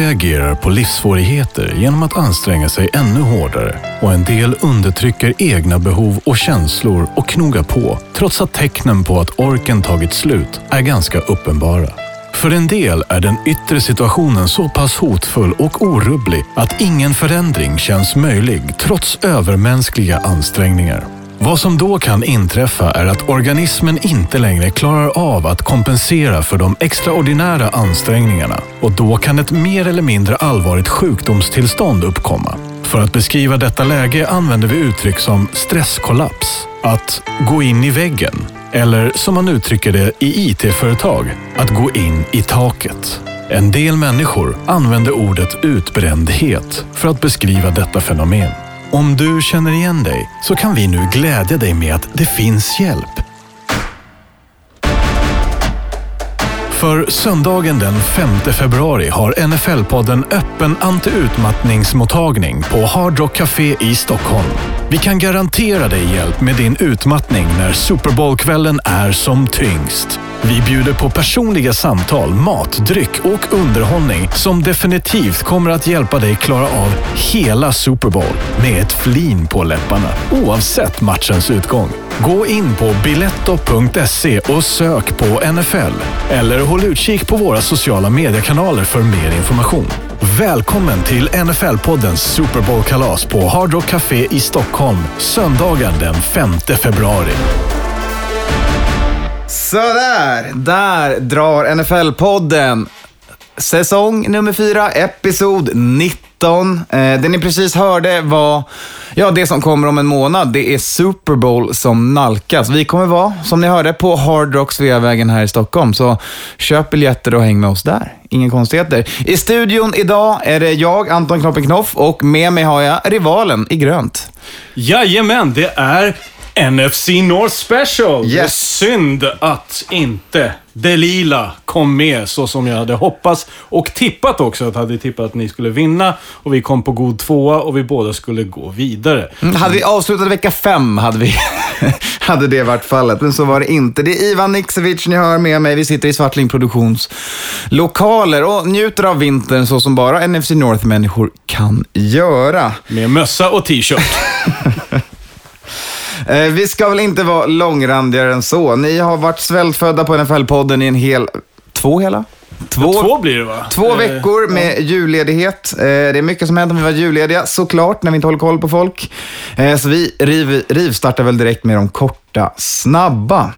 Reagerar på livssvårigheter genom att anstränga sig ännu hårdare och en del undertrycker egna behov och känslor och knogar på trots att tecknen på att orken tagit slut är ganska uppenbara. För en del är den yttre situationen så pass hotfull och orubblig att ingen förändring känns möjlig trots övermänskliga ansträngningar. Vad som då kan inträffa är att organismen inte längre klarar av att kompensera för de extraordinära ansträngningarna och då kan ett mer eller mindre allvarligt sjukdomstillstånd uppkomma. För att beskriva detta läge använder vi uttryck som stresskollaps, att gå in i väggen eller som man uttrycker det i IT-företag, att gå in i taket. En del människor använder ordet utbrändhet för att beskriva detta fenomen. Om du känner igen dig så kan vi nu glädja dig med att det finns hjälp. För söndagen den 5 februari har NFL-podden öppen anti-utmattningsmottagning på Hard Rock Café i Stockholm. Vi kan garantera dig hjälp med din utmattning när Super Bowl-kvällen är som tyngst. Vi bjuder på personliga samtal, mat, dryck och underhållning som definitivt kommer att hjälpa dig klara av hela Super Bowl med ett flin på läpparna, oavsett matchens utgång. Gå in på biletto.se och sök på NFL. Eller håll utkik på våra sociala mediekanaler för mer information. Välkommen till NFL-poddens Super Bowl-kalas på Hard Rock Café i Stockholm söndagen den 5 februari. Sådär, där drar NFL-podden. Säsong nummer fyra, episod 90. 19. Eh, det ni precis hörde var ja, det som kommer om en månad. Det är Super Bowl som nalkas. Vi kommer vara, som ni hörde, på Hard Rock Sveavägen här i Stockholm. Så köp biljetter och häng med oss där. Inga konstigheter. I studion idag är det jag, Anton Knoppen Knoff, och med mig har jag rivalen i grönt. Jajamän, det är NFC North Special. Det är Yes. synd att inte Delila kom med så som jag hade hoppats. Och tippat också. Att jag hade tippat att ni skulle vinna. Och vi kom på god tvåa och vi båda skulle gå vidare. Mm, Hade vi avslutat vecka fem hade, vi hade det varit fallet, men så var det inte. Det är Ivan Niksevic ni hör med mig. Vi sitter i Svartling Produktions lokaler och njuter av vintern så som bara NFC North-människor kan göra. Med mössa och t-shirt. Eh, vi ska väl inte vara långrandigare än så. Ni har varit svältfödda på NFL-podden i en hel... Två hela? Två, Två blir det va? Två Eh, veckor med julledighet. Eh, Det är mycket som händer om vi var jullediga, såklart, när vi inte håller koll på folk. Så vi riv, rivstartar väl direkt med de korta, snabba.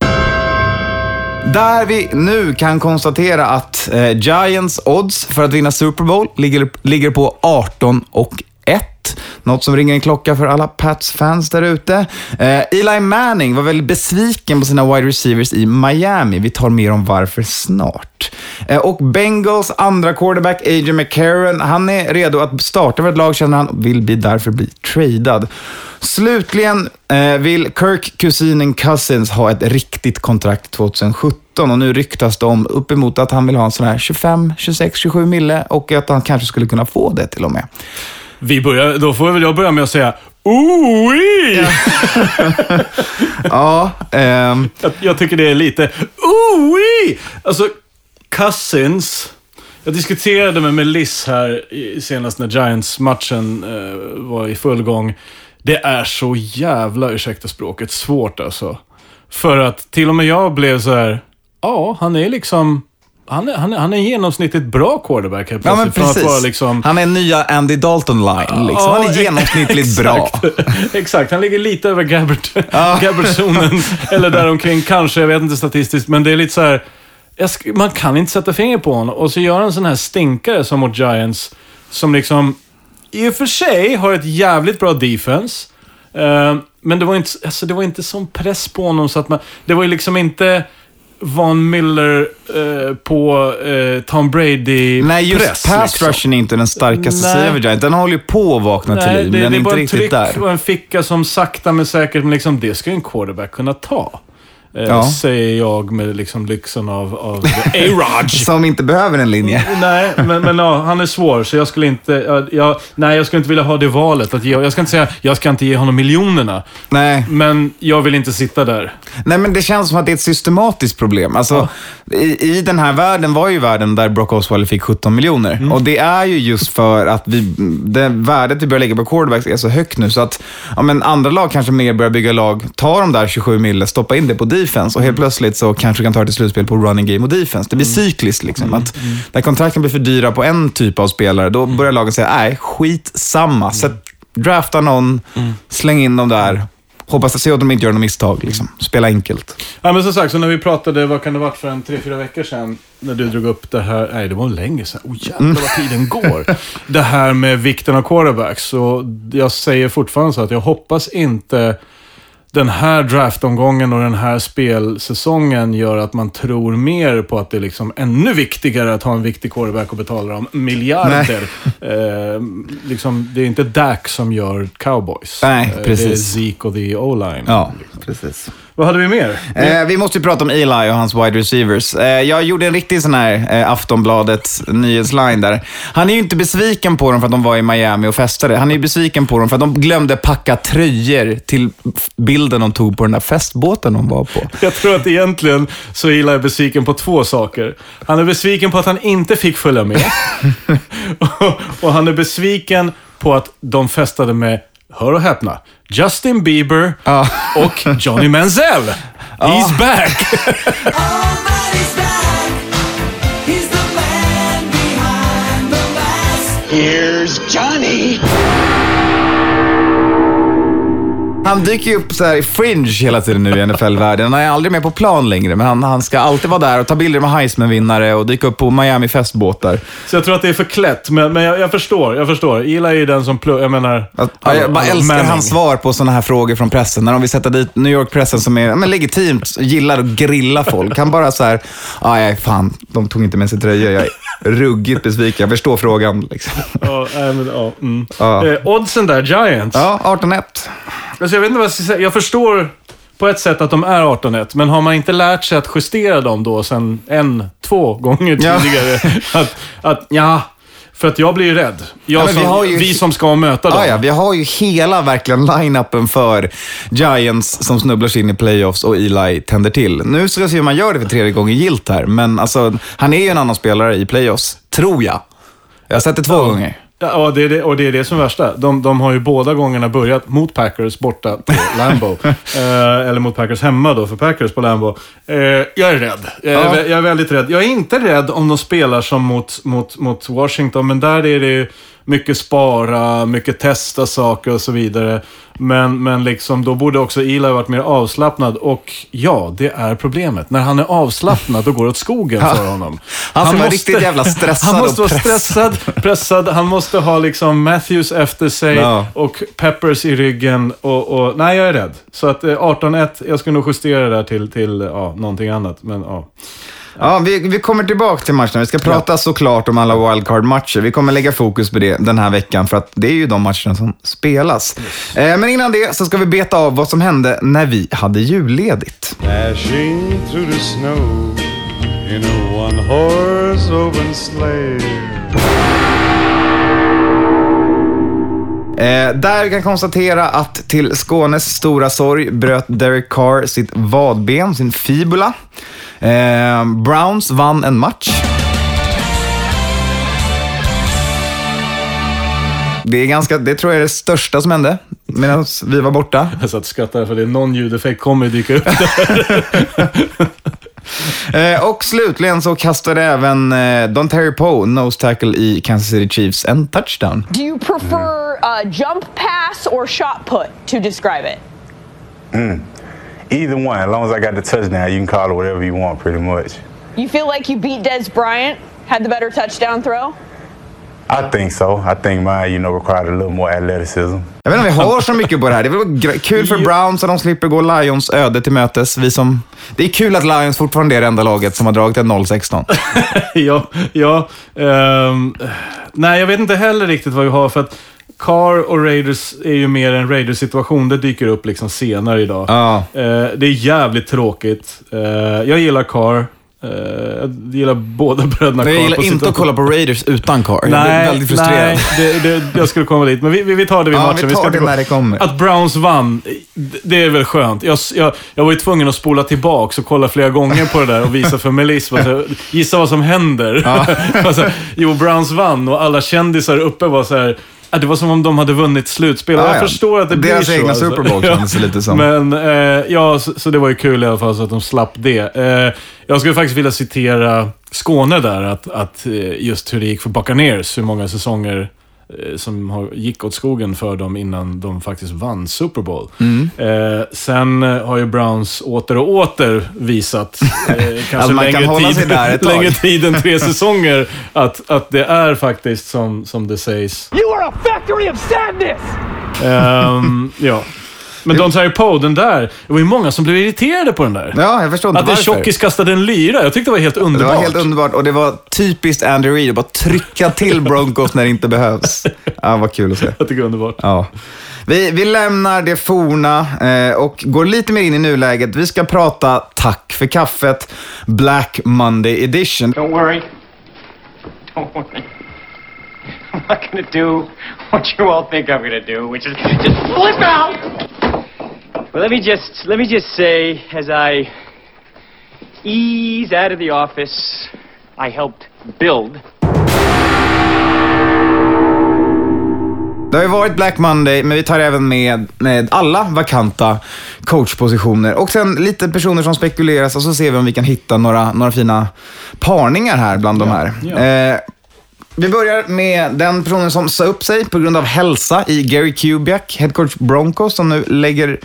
Där vi nu kan konstatera att Giants odds för att vinna Super Bowl ligger, ligger på 18 och 1. Något som ringer en klocka för alla Pats-fans där ute. Eh, Eli Manning var väldigt besviken på sina wide receivers i Miami. Vi tar mer om varför snart. Eh, och Bengals andra quarterback, A.J. McCarron, han är redo att starta för ett lag, känner han, och vill bli därför bli tradad. Slutligen eh, vill Kirk kusinen Cousins ha ett riktigt kontrakt 2017 och nu ryktas det om uppemot att han vill ha en sån här 25, 26, 27 mille och att han kanske skulle kunna få det till och med. Vi börjar, då får väl jag börja med att säga ooh Ja, ehm, jag, jag tycker det är lite ooh Alltså, Cousins. Jag diskuterade med Melis här i- senast när Giants-matchen eh, var i full gång. Det är så jävla, ursäkta språket, svårt alltså. För att till och med jag blev så här, ja, han är liksom han är, han är, han är en genomsnittligt bra quarterback helt Ja, men precis. liksom... Han är nya Andy Dalton-line. Liksom. Ja, Han är genomsnittligt bra. Exakt. Han ligger lite över Gabbert, Gabbert-zonen. eller däromkring, kanske. Jag vet inte statistiskt. Men det är lite så här... sk- Man kan inte sätta finger på honom. Och så gör han en sån här stinkare som mot Giants. Som liksom, i och för sig, har ett jävligt bra defense. Eh, men det var, inte, alltså det var inte sån press på honom så att man... Det var ju liksom inte... Von Miller eh, på eh, Tom Brady Nej, just press, pass liksom. rushen är inte den starkaste Nej. sidan för Giants. Den håller ju på att vakna till Nej, liv, det, men det är inte bara en riktigt tryck där. och en ficka som sakta men säkert, men liksom, det ska ju en quarterback kunna ta. Eh, Ja. Säger jag med liksom lyxen av, av A-Raj. Som inte behöver en linje. nej, men, men ja, han är svår, så jag skulle inte... Jag, jag, nej, jag skulle inte vilja ha det valet. Att ge, jag ska inte säga jag ska inte ge honom miljonerna. Nej. Men jag vill inte sitta där. Nej, men det känns som att det är ett systematiskt problem. Alltså, i, I den här världen var ju världen där Brock Osweiler fick 17 miljoner. Mm. Och det är ju just för att vi, det värdet vi börjar lägga på quarterbacks är så högt nu. Så att ja, men andra lag kanske mer börjar bygga lag, ta de där 27 mille, stoppa in det på defense och helt Mm. plötsligt så kanske du kan ta det till slutspel på running game och defense. Det blir cykliskt. Liksom. Mm. Att när kontrakten blir för dyra på en typ av spelare, då börjar lagen säga, nej, skit samma. Sätt, drafta någon, Mm. släng in dem där. Hoppas att se att de inte gör något misstag. Liksom. Spela enkelt. Ja, men som sagt, så när vi pratade, vad kan det ha varit för en tre, fyra veckor sedan? När du drog upp det här, nej det var länge sedan. Oh jävlar vad tiden går. Det här med vikten av quarterbacks. Och jag säger fortfarande så att jag hoppas inte den här draftomgången och den här spelsäsongen gör att man tror mer på att det är liksom ännu viktigare att ha en viktig quarterback och betala dem miljarder. Eh, liksom, det är inte Dak som gör cowboys. Nej, Eh, Det är precis. Zeke och the O-line. Ja, precis. Vad hade vi mer? Eh, vi måste ju prata om Eli och hans wide receivers. Eh, jag gjorde en riktig sån här eh, Aftonbladet nyhetsline där. Han är ju inte besviken på dem för att de var i Miami och festade. Han är ju besviken på dem för att de glömde packa tröjor till bilden de tog på den där festbåten de var på. Jag tror att egentligen så är Eli besviken på två saker. Han är besviken på att han inte fick följa med. och, och han är besviken på att de festade med, hör och häpna, Justin Bieber Ja. och Johnny Manziel. Ah. He's back! Here's back. Han dyker ju upp så här i fringe hela tiden nu i NFL-världen. Han är aldrig med på plan längre, men han, han ska alltid vara där och ta bilder med Heisman-vinnare och dyka upp på Miami-festbåtar. Så jag tror att det är förklätt, men, men jag, jag förstår. Jag förstår. Eli är den som pluggar, jag menar... Att, ja, jag bara alla- älskar Manning. hans svar på sådana här frågor från pressen. När de vill sätta dit New York-pressen som är men legitimt, gillar att grilla folk. Han bara så här, "Ah, ja, fan, de tog inte med sig tröjor. Jag är ruggigt besviken. Jag förstår frågan. Liksom. Ja, nej, men, ja, mm. Ja. Eh, oddsen där, Giants. Ja, 18-1. Alltså jag vet inte vad jag ska säga. Jag förstår på ett sätt att de är 18-1, men har man inte lärt sig att justera dem då sen en, två gånger Ja. tidigare? att, att, ja, för att jag blir ju rädd. Jag Ja, vi som, har ju- Vi som ska möta dem. Ja, ja, vi har ju hela verkligen line-upen för Giants som snubblar sig in i playoffs och Eli tänder till. Nu ska vi se hur man gör det för tredje gången gilt här, men alltså, han är ju en annan spelare i playoffs, tror jag. Jag har sett det två gånger. Ja, det är det, och det är det som är värsta. De, de har ju båda gångerna börjat mot Packers borta på Lambo. eh, eller mot Packers hemma då, för Packers på Lambo. Eh, jag är rädd. Jag är, Ja. jag är väldigt rädd. Jag är inte rädd om de spelar som mot, mot, mot Washington, men där är det mycket spara, mycket testa saker och så vidare. Men, men liksom, då borde också Eli varit mer avslappnad. Och ja, det är problemet. När han är avslappnad, då går det åt skogen för honom. Han ska vara riktigt jävla stressad Han måste vara stressad, pressad. Han måste ha liksom Matthews efter sig Ja. och Peppers i ryggen. Och, och, nej, jag är rädd. Så att eh, 18-1, jag ska nog justera det där till, till ja, någonting annat. Men ja. Ja, vi, vi kommer tillbaka till matcherna. Vi ska prata såklart om alla wildcard-matcher. Vi kommer lägga fokus på det den här veckan, för att det är ju de matcherna som spelas. Eh, men innan det så ska vi beta av vad som hände när vi hade julledigt. Dashing through the snow in a one horse open sleigh. Eh, där kan konstatera att till Skånes stora sorg bröt Derek Carr sitt vadben, sin fibula. Eh, Browns vann en match. Det, är ganska, det tror jag är det största som hände medan vi var borta. Jag satt och skrattade för det är någon ljudeffekt kommer dyka upp där. Eh, och slutligen så kastade även eh, Don Terry Poe, nose tackle i Kansas City Chiefs, en touchdown. Do you prefer uh, jump pass or shot put to describe it? Either one, as long as I got the touchdown, you can call it whatever you want, pretty much. You feel like you beat Des Bryant, had the better touchdown throw? I think so. I think mine, you know, required a little more athleticism. Jag vet inte om vi har så mycket på det här. Det är väl kul för Browns att de slipper gå Lions öde till mötes. Vi som, det är kul att Lions fortfarande är det enda laget som har dragit en 0-16. ja, ja. ehm, nej, jag vet inte heller riktigt vad vi har för att Carr och Raiders är ju mer en Raiders-situation. Det dyker upp liksom senare idag. Ja. Eh, det är jävligt tråkigt. Eh, jag gillar Carr. Eh, jag gillar båda bröderna Men jag gillar inte att kolla på Raiders utan Carr. Jag blir väldigt frustrerad. nej det, det, jag skulle komma dit. Men vi, vi, vi tar det vid Ja, matchen. vi tar ska inte det när det kommer. Att Browns vann, det är väl skönt. Jag, jag, jag var ju tvungen att spola tillbaka och kolla flera gånger på det där och visa för Melis. vad så- Gissa vad som händer. alltså, jo, Browns vann och alla kändisar uppe var så här. Ja, Det var som om de hade vunnit slutspel. Ja, jag ja. förstår att det Deras blir så. egna alltså. Super Bowl kändes det lite som. Men eh, ja, så, så det var ju kul i alla fall så att de slapp det. Eh, jag skulle faktiskt vilja citera Skåne där, att, att eh, just hur det gick för Buccaneers, hur många säsonger som har, gick åt skogen för dem innan de faktiskt vann Super Bowl. Mm. Eh, sen eh, har ju Browns åter och åter visat, eh, kanske Att man kan längre, hålla tid, sig där ett tag. längre tid än tre säsonger, att, att det är faktiskt som, som det sägs. You are a factory of sadness! Ehm, ja. Men Don Terry Poe, den där, det var ju många som blev irriterade på den där. Ja, jag förstår inte Att en varför. tjockis kastade en lyra. Jag tyckte det var helt Det underbart. var helt underbart och det var typiskt Andy Reid att bara trycka till Broncos när det inte behövs. Ja, vad kul att se. Jag tycker det är underbart. Ja. Vi, vi lämnar det forna eh, och går lite mer in i nuläget. Vi ska prata Tack för kaffet, Black Monday edition. Don't worry. Don't worry. I'm not gonna do what you all think I'm gonna do, which is just flip out. But let me just let me just say, as I ease out of the office I helped build, Det har ju varit Black Monday, men vi tar även med, med alla vakanta coachpositioner. Och sen lite personer som spekuleras och så ser vi om vi kan hitta några, några fina parningar här bland de här. ja. Eh, vi börjar med den personen som sa upp sig på grund av hälsa i Gary Kubiak, headcoach Broncos, som nu lägger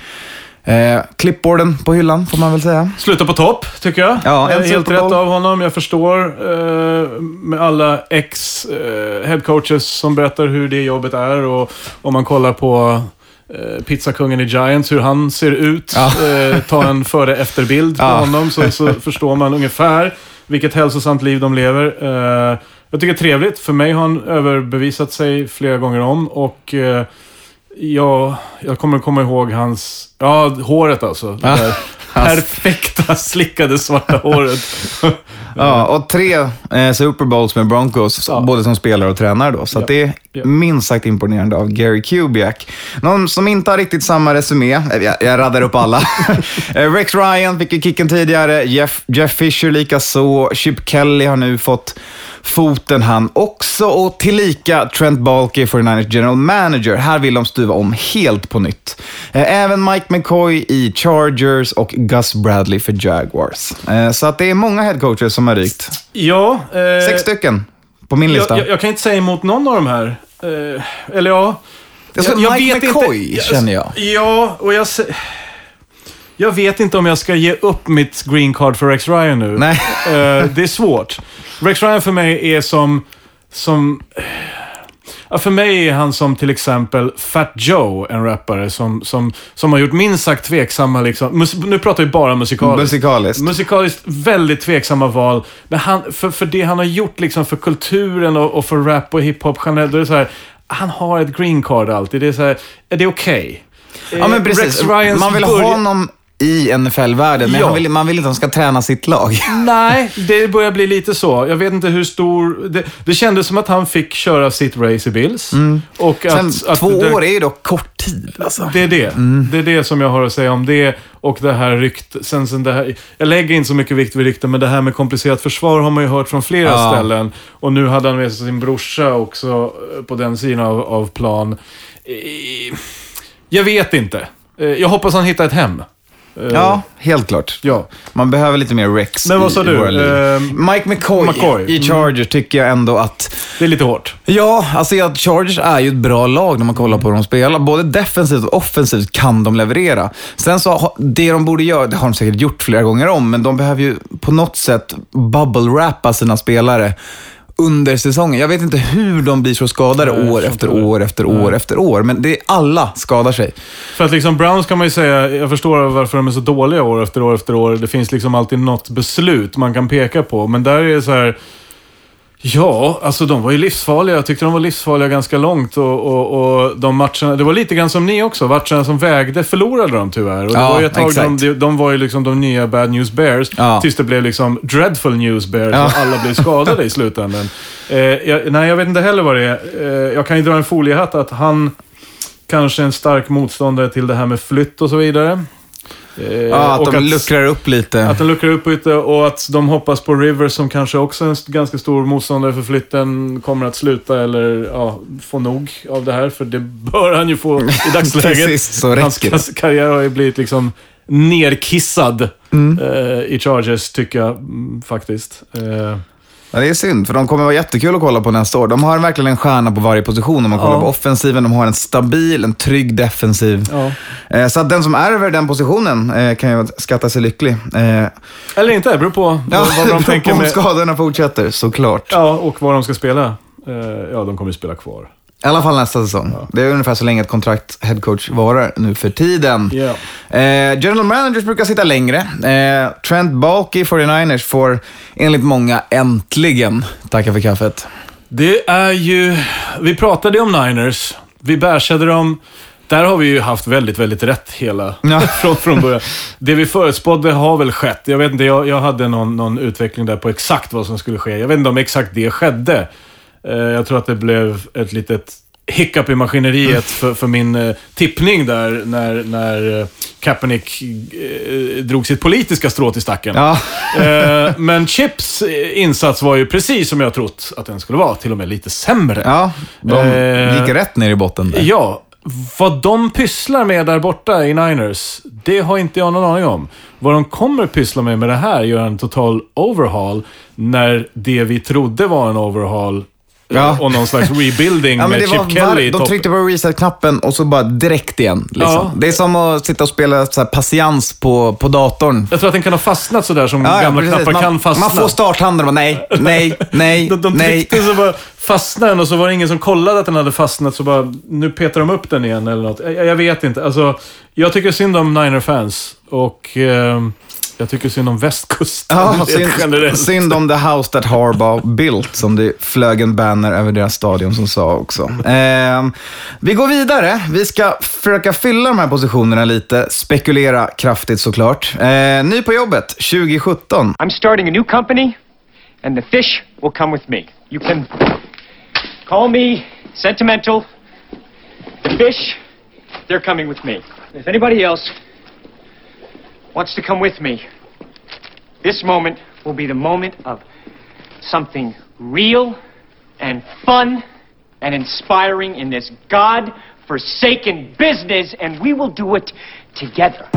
eh, clipboarden på hyllan, får man väl säga. Sluta på topp, tycker jag. Ja, en Eh, Helt Super Bowl. rätt av honom. Jag förstår eh, med alla ex eh, som berättar hur det jobbet är. Och om man kollar på eh, pizzakungen i Giants, hur han ser ut. Eh, ta en före-efterbild på Ja. honom så, så förstår man ungefär vilket hälsosamt liv de lever. Jag tycker det är trevligt. För mig har han överbevisat sig flera gånger om. Och eh, ja, jag kommer komma ihåg hans... Ja, håret alltså. Det där perfekta slickade svarta håret. Ja, och tre eh, Super Bowls med Broncos, Ja. både som spelare och tränare då. Så att det är Ja. minst sagt imponerande av Gary Kubiak. Någon som inte har riktigt samma resumé, eh, jag, jag raddar upp alla. Eh, Rex Ryan fick ju kicken tidigare, Jeff, Jeff Fisher likaså, Chip Kelly har nu fått foten han också och tillika Trent Baalke, 49ers general manager. Här vill de stuva om helt på nytt. Eh, Även Mike McCoy i Chargers och Gus Bradley för Jaguars. Eh, Så att det är många headcoaches som har rykt. Ja. Eh, Sex stycken på min lista. jag, jag, jag kan inte säga emot någon av de här. Eh, eller ja. Alltså, Mike McCoy känner jag. Ja, och jag... Jag vet inte om jag ska ge upp mitt green card för Rex Ryan nu. Nej. Eh, det är svårt. Rex Ryan för mig är som... som Ja, för mig är han som till exempel Fat Joe, en rappare som, som, som har gjort minst sagt tveksamma, liksom, mus, nu pratar vi bara musikaliskt. Musikaliskt. Musikaliskt väldigt tveksamma val. Men han, för, för det han har gjort liksom för kulturen och, och för rap och hiphop generellt, då är det så här, han har ett green card alltid. Det är så här, är det okej? Ja, men Eh, precis. Man vill ha honom i NFL-världen, men Ja. vill, man vill inte att han ska träna sitt lag. Nej, det börjar bli lite så. Jag vet inte hur stor... Det, det kändes som att han fick köra sitt race i Bills. Och Mm. Sen, att, att två det, år är ju dock kort tid. Alltså. Det är det. Det är det som jag har att säga om det och det här rykt... Sen, sen det här, jag lägger inte så mycket vikt vid rykten, men det här med komplicerat försvar har man ju hört från flera Ja. ställen. Och nu hade han med sig sin brorsa också eh, på den sidan av, av plan. Eh, Jag vet inte. Eh, Jag hoppas han hittar ett hem. Eh, Ja, helt klart. Ja. Man behöver lite mer Rex Men vad sa i du? Eh, Mike McCoy, McCoy. Mm. i Chargers tycker jag ändå att... Det är lite hårt. Ja, alltså ja, Chargers är ju ett bra lag när man kollar på hur de spelar. Både defensivt och offensivt kan de leverera. Sen så, det de borde göra, det har de säkert gjort flera gånger om, men de behöver ju på något sätt bubble-rappa sina spelare under säsongen. Jag vet inte hur de blir så skadade Nej, år efter år efter år efter år, men det är alla skadar sig. För att liksom Browns kan man ju säga, jag förstår varför de är så dåliga år efter år efter år. Det finns liksom alltid något beslut man kan peka på. Men där är det så här... Ja, alltså de var ju livsfarliga. Jag tyckte de var livsfarliga ganska långt. Och, och, och de matcherna, det var lite grann som ni också. Matcherna som vägde förlorade de tyvärr. Och det Ja, var ju ett tag exakt. de, de var ju liksom de nya Bad News Bears. Ja. Tills det blev liksom Dreadful News Bears Ja. och alla blev skadade i slutändan. Eh, jag, nej, jag vet inte heller vad det är. Eh, jag kan ju dra en foliehatt att han kanske är en stark motståndare till det här med flytt och så vidare. Eh, Ja, att och de luckrar upp lite. att de luckrar upp lite och att de hoppas på Rivers som kanske också är en ganska stor motståndare för flytten kommer att sluta eller ja, få nog av det här. För det bör han ju få i dagsläget. Till sist så Hans räcker kas- karriär har ju blivit liksom nerkissad Mm. eh, i Chargers, tycker jag mm, faktiskt. Eh, Ja, det är synd, för de kommer vara jättekul att kolla på nästa år. De har verkligen en stjärna på varje position om man kollar Ja. på offensiven. De har en stabil, en trygg defensiv. ja. Eh, Så att den som ärver den positionen eh, kan ju skatta sig lycklig. Eh, Eller inte, det beror på Ja, vad, de tänker om med... skadorna fortsätter, såklart. Ja, och vad de ska spela. Ja, de kommer ju spela kvar. I alla fall nästa säsong. Det är ungefär så länge ett kontrakt headcoach varar nu för tiden. Ja. Eh, general managers brukar sitta längre. Eh, Trent Balky 49ers får enligt många äntligen tacka för kaffet. Det är ju... Vi pratade om Niners. Vi bärsade dem. Där har vi ju haft väldigt, väldigt rätt hela Ja. från, från början. Det vi förutspådde har väl skett. Jag vet inte, jag, jag hade någon, någon utveckling där på exakt vad som skulle ske. Jag vet inte om exakt det skedde. Eh, jag tror att det blev ett litet hiccup i maskineriet för, för min eh, tippning där när, när eh, Kaepernick drog sitt politiska strå till stacken. Ja. Men Chips insats var ju precis som jag trott att den skulle vara. Till och med lite sämre. Ja, de gick rätt ner i botten där. Ja, vad de pysslar med där borta i Niners, det har inte jag någon aning om. Vad de kommer pyssla med med det här, göra en total overhaul, när det vi trodde var en overhaul Ja. och någon slags rebuilding Ja, med Chip var Kelly var, de tryckte på reset-knappen och så bara direkt igen. Liksom. Ja. Det är som att sitta och spela så här patiens på, på datorn. Jag tror att den kan ha fastnat sådär som Ja, gamla precis. knappar man, kan fastna. man får starthanden och bara nej, nej, nej, De, de nej. tryckte så bara fastnade den och så var det ingen som kollade att den hade fastnat så bara, nu petar de upp den igen eller något. Jag, jag vet inte. Alltså, jag tycker synd om Niner-fans och ehm, jag tycker synd om västkusten. Ja, synd, generellt. synd om the house that Harbaugh built, som det flög en banner över deras stadion som sa också. Ehm, vi går vidare. Vi ska försöka fylla de här positionerna lite, spekulera kraftigt såklart. Ehm, ny på jobbet, 2017. I'm starting a new company, and the fish will come with me. You can call me sentimental. The fish, they're coming with me. If anybody else wants to come with me, this moment will be the moment of something real and fun and inspiring in this God forsaken business, and we will do it together.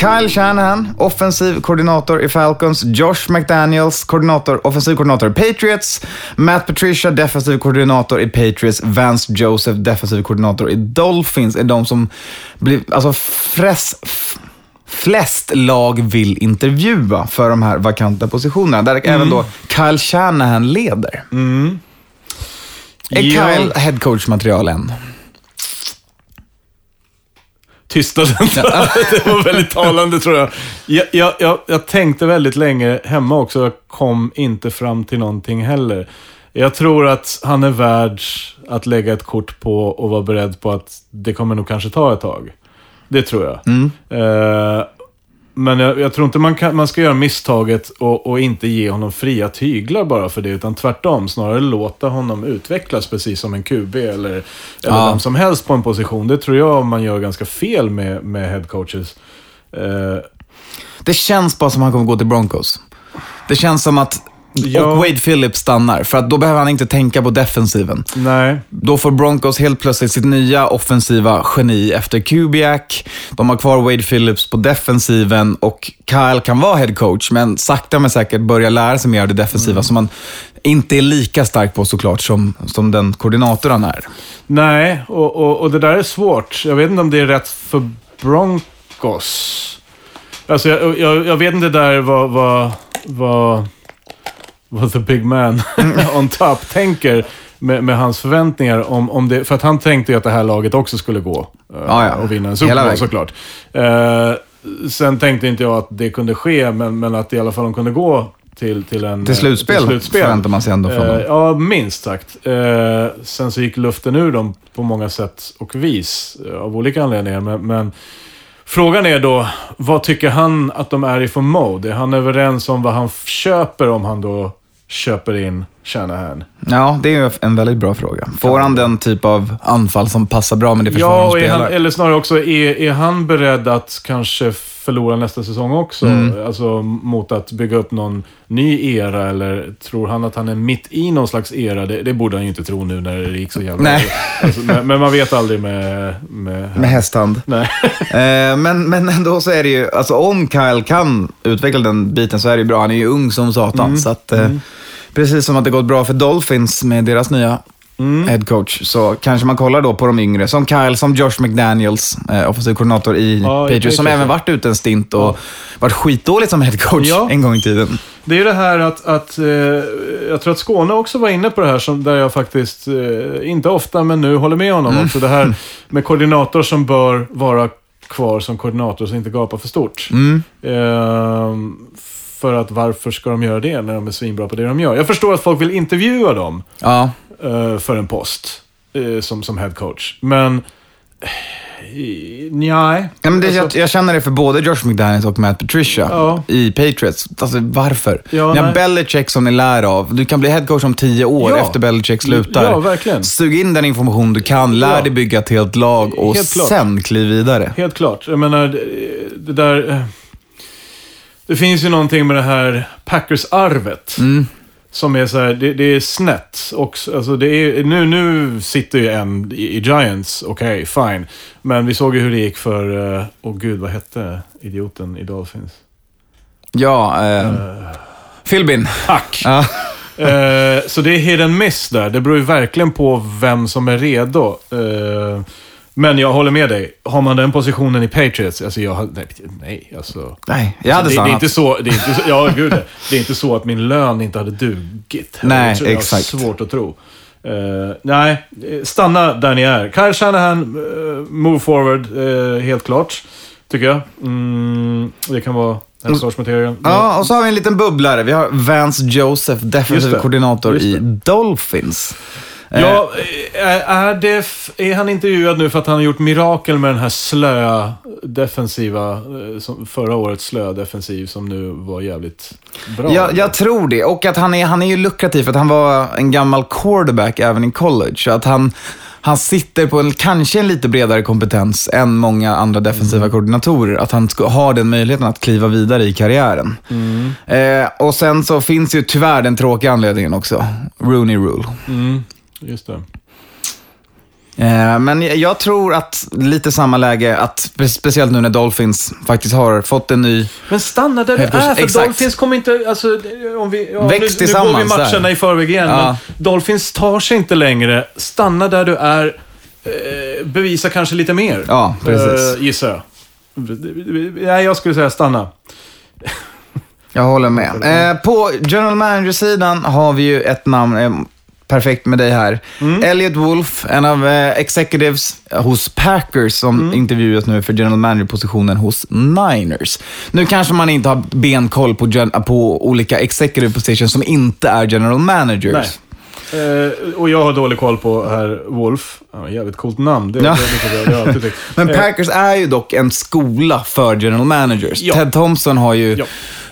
Kyle Shanahan, offensiv koordinator i Falcons. Josh McDaniels, koordinator, offensiv koordinator i Patriots. Matt Patricia, defensiv koordinator i Patriots. Vance Joseph, defensiv koordinator i Dolphins, är de som blir, alltså fres, f- flest lag vill intervjua för de här vakanta positionerna. Där även då Kyle Shanahan leder. Är Ja. Kyle headcoach-material än? Tystnaden. det var väldigt talande tror jag. Jag, jag, jag. tänkte väldigt länge hemma också, jag kom inte fram till någonting heller. Jag tror att han är värd att lägga ett kort på och vara beredd på att det kommer nog kanske ta ett tag. Det tror jag. Eh, men jag, jag tror inte man, kan, man ska göra misstaget och, och inte ge honom fria tyglar bara för det, utan tvärtom. Snarare låta honom utvecklas precis som en QB eller, eller Ja. vem som helst på en position. Det tror jag man gör ganska fel med, med headcoaches. Eh, Det känns bara som att han kommer gå till Broncos. Det känns som att Ja. Och Wade Phillips stannar, för att då behöver han inte tänka på defensiven. Nej. Då får Broncos helt plötsligt sitt nya offensiva geni efter Kubiak. De har kvar Wade Phillips på defensiven och Kyle kan vara head coach, men sakta men säkert börja lära sig mer av det defensiva Mm. som man inte är lika stark på såklart som, som den koordinator han är. Nej, och, och, och det där är svårt. Jag vet inte om det är rätt för Broncos. Alltså, jag, jag, jag vet inte där vad, vad, vad, vad the big man on top tänker med, med hans förväntningar. Om, om det, för att han tänkte ju att det här laget också skulle gå eh, Ja, ja. och vinna en Super Bowl såklart. Eh, sen tänkte inte jag att det kunde ske, men, men att i alla fall de kunde gå till, till en... Till slutspel, förväntar man sig ändå från Eh, dem. Ja, minst sagt. Eh, sen så gick luften ur dem på många sätt och vis, eh, av olika anledningar. Men, men frågan är då, vad tycker han att de är i för mode? Är han överens om vad han köper om han då köper in Shanahan? Ja, det är en väldigt bra fråga. Får han den typ av anfall som passar bra med det försvar Ja, han spelar? han, eller snarare också, är, är han beredd att kanske förlora nästa säsong också? Mm. Alltså mot att bygga upp någon ny era, eller tror han att han är mitt i någon slags era? Det, det borde han ju inte tro nu när det gick så jävla Nej. Alltså, men, men man vet aldrig med... med, Med hästhand. Nej. Eh, men, men ändå så är det ju, alltså om Kyle kan utveckla den biten så är det ju bra. Han är ju ung som satan. Mm. Så att, eh, Precis som att det gått bra för Dolphins med deras nya Mm. head coach, så kanske man kollar då på de yngre. Som Kyle, som Josh McDaniels, eh, offensiv koordinator i Ja, Patriots, som även ja. varit ute en stint och varit skitdålig som head coach Ja. en gång i tiden. Det är det här att, att eh, jag tror att Skåne också var inne på det här, som, där jag faktiskt, eh, inte ofta, men nu håller med honom också. Det här med koordinator som bör vara kvar som koordinator så inte gapa för stort. Ehm, för att varför ska de göra det när de är svinbra på det de gör? Jag förstår att folk vill intervjua dem Ja, eh, för en post eh, som, som head coach. Men, eh, nej. Ja, men det, Alltså- jag, jag känner det för både Josh McDaniels och Matt Patricia Ja. i Patriots. Alltså varför? Ja, Ni har. Belichick som ni lär av. Du kan bli headcoach om tio år Ja. efter Belichick slutar. Ja, verkligen. Sug in den information du kan, lär dig bygga ett helt lag och Helt sen kliv vidare. Helt klart. Jag menar, det där... eh, Det finns ju någonting med det här Packers-arvet. Mm. Som är så här, det, det är snett. Och, s- alltså det är, nu, nu sitter ju en i, i Giants, okej, fine. Men vi såg ju hur det gick för, eh, åh gud, vad hette idioten i Dolphins? Ja, eh, Philbin. Tack! Ja. Eh, så det är and miss där. Det beror ju verkligen på vem som är redo. Men jag håller med dig. Har man den positionen i Patriots, alltså jag nej, nej alltså. Nej, jag hade det, det, är inte så, det är inte så, ja gud det. Det är inte så att min lön inte hade dugit. Nej, det exakt. har svårt att tro. Eh, nej, stanna där ni är. Kyle Shanahan, eh, move forward, eh, helt klart. Tycker jag. Mm, det kan vara hälsokorsmaterial. Ja, och så har vi en liten bubblare. Vi har Vance Joseph, defensiv det. koordinator i det. Dolphins. Eh, Ja, är, är, det, är han intervjuad nu för att han har gjort mirakel med den här slöa defensiva, eh, förra årets slöa defensiv som nu var jävligt bra? Jag, jag tror det. Och att han är, han är ju lukrativ för att han var en gammal quarterback även i college. Så att han, han sitter på en, kanske en lite bredare kompetens än många andra defensiva koordinatorer. Att han ska ha den möjligheten att kliva vidare i karriären. Eh, och sen så finns ju tyvärr den tråkiga anledningen också. Rooney Rule. Mm, just det. Eh, men jag- tror att lite samma läge, att spe- speciellt nu när Dolphins faktiskt har fått en ny... Men stanna där du är, för exakt. Dolphins kommer inte... Alltså, om vi, ja, Väx nu, nu går vi tillsammans matcherna där. i förväg igen, Ja. men Dolphins tar sig inte längre. Stanna där du är. Eh, bevisa kanske lite mer. Ja, precis. Eh, gissar jag. Nej, jag skulle säga stanna. Jag håller med. På general manager-sidan har vi ju ett namn, perfekt med dig här. Elliot Wolf, en av eh, executives hos Packers som intervjuas nu för general manager-positionen hos Niners. Nu kanske man inte har benkoll på, på olika executive positions som inte är general managers. Nej. Eh, och jag har dålig koll på herr Wolf. Ja, jävligt coolt namn. Det, Ja. det, det, det, det. Men Eh, Packers är ju dock en skola för general managers. Ja. Ted Thompson har ju Ja.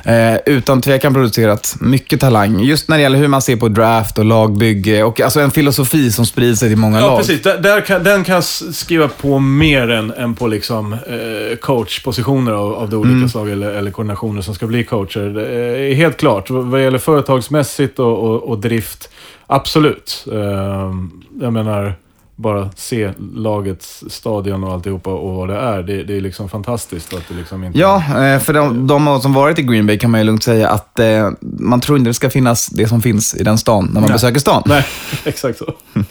Eh, utan tvekan producerat mycket talang. Just när det gäller hur man ser på draft och lagbygge och alltså en filosofi som sprider sig till många Ja, lag. precis. Där, där kan, den kan jag skriva på mer än, än på liksom, eh, coachpositioner av, av det olika Mm. slag eller, eller koordinationer som ska bli coacher. Är helt klart. Vad vad gäller företagsmässigt och, och, och drift, absolut. Eh, jag menar, bara se lagets stadion och alltihopa och vad det är. Det, det är liksom fantastiskt att det liksom inte... Ja, eh, för de, de som varit i Green Bay kan man ju lugnt säga att eh, man tror inte det ska finnas det som finns i den stan när man besöker stan. Nej, exakt så.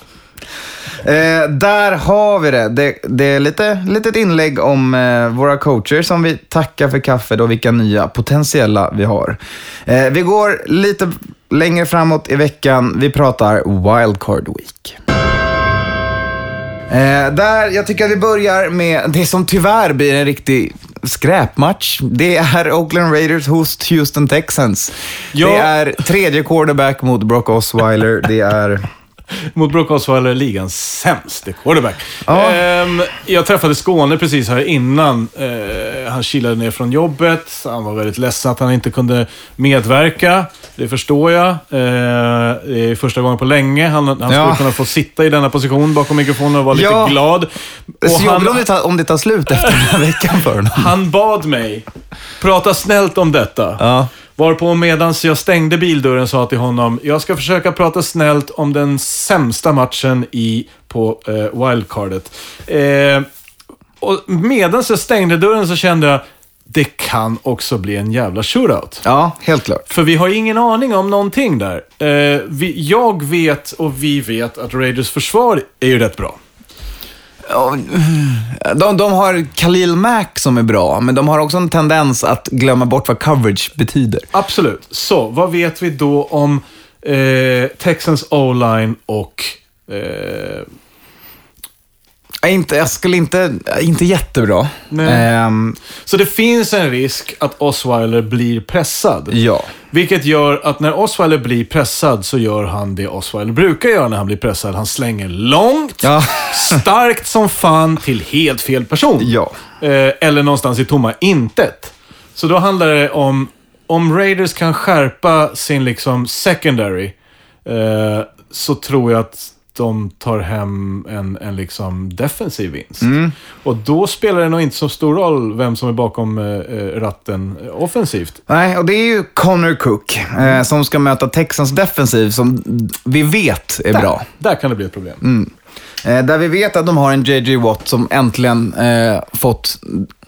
Eh, där har vi det. Det, det är lite litet inlägg om eh, våra coacher som vi tackar för kaffet och vilka nya potentiella vi har. Eh, vi går lite längre framåt i veckan. Vi pratar Wildcard Week. Eh, där, jag tycker att vi börjar med det som tyvärr blir en riktig skräpmatch. Det är Oakland Raiders hos Houston Texans. Ja. Det är tredje quarterback mot Brock Osweiler. Det är... Mot Brock Osweiler, ligans sämste quarterback. Ja. Ehm, jag träffade Skåne precis här innan. Eh, han kilade ner från jobbet. Han var väldigt ledsen att han inte kunde medverka. Det förstår jag. Eh, det är första gången på länge. Han, han skulle Ja. kunna få sitta i denna position bakom mikrofonen och vara lite Ja. glad. Och Så jobbigt om, han, det tar, om det tar slut efter den här veckan för honom. han bad mig prata snällt om detta. Varpå medan jag stängde bildörren sa till honom, jag ska försöka prata snällt om den sämsta matchen i, på eh, wildcardet. Eh, och medan jag stängde dörren så kände jag, det kan också bli en jävla shootout. Ja, helt klart. För vi har ingen aning om någonting där. Eh, vi, jag vet och vi vet att Raiders försvar är ju rätt bra. De, de har Khalil Mack som är bra, men de har också en tendens att glömma bort vad coverage betyder. Absolut. Så, vad vet vi då om eh, Texans O-line och eh, inte, jag skulle inte, inte jättebra. Ehm, Så det finns en risk att Osweiler blir pressad. ja. Vilket gör att när Osweiler blir pressad så gör han det Osweiler brukar göra när han blir pressad. Han slänger långt, Ja. starkt som fan till helt fel person. Ja. Eh, eller någonstans i tomma intet. Så då handlar det om, om Raiders kan skärpa sin liksom secondary, eh, så tror jag att de tar hem en, en liksom defensiv vinst. Och då spelar det nog inte så stor roll vem som är bakom eh, eh, ratten eh, offensivt. Nej, och det är ju Connor Cook eh, som ska möta Texans defensiv som vi vet är bra. Där kan det bli ett problem. Eh, där vi vet att de har en JJ Watt som äntligen eh, fått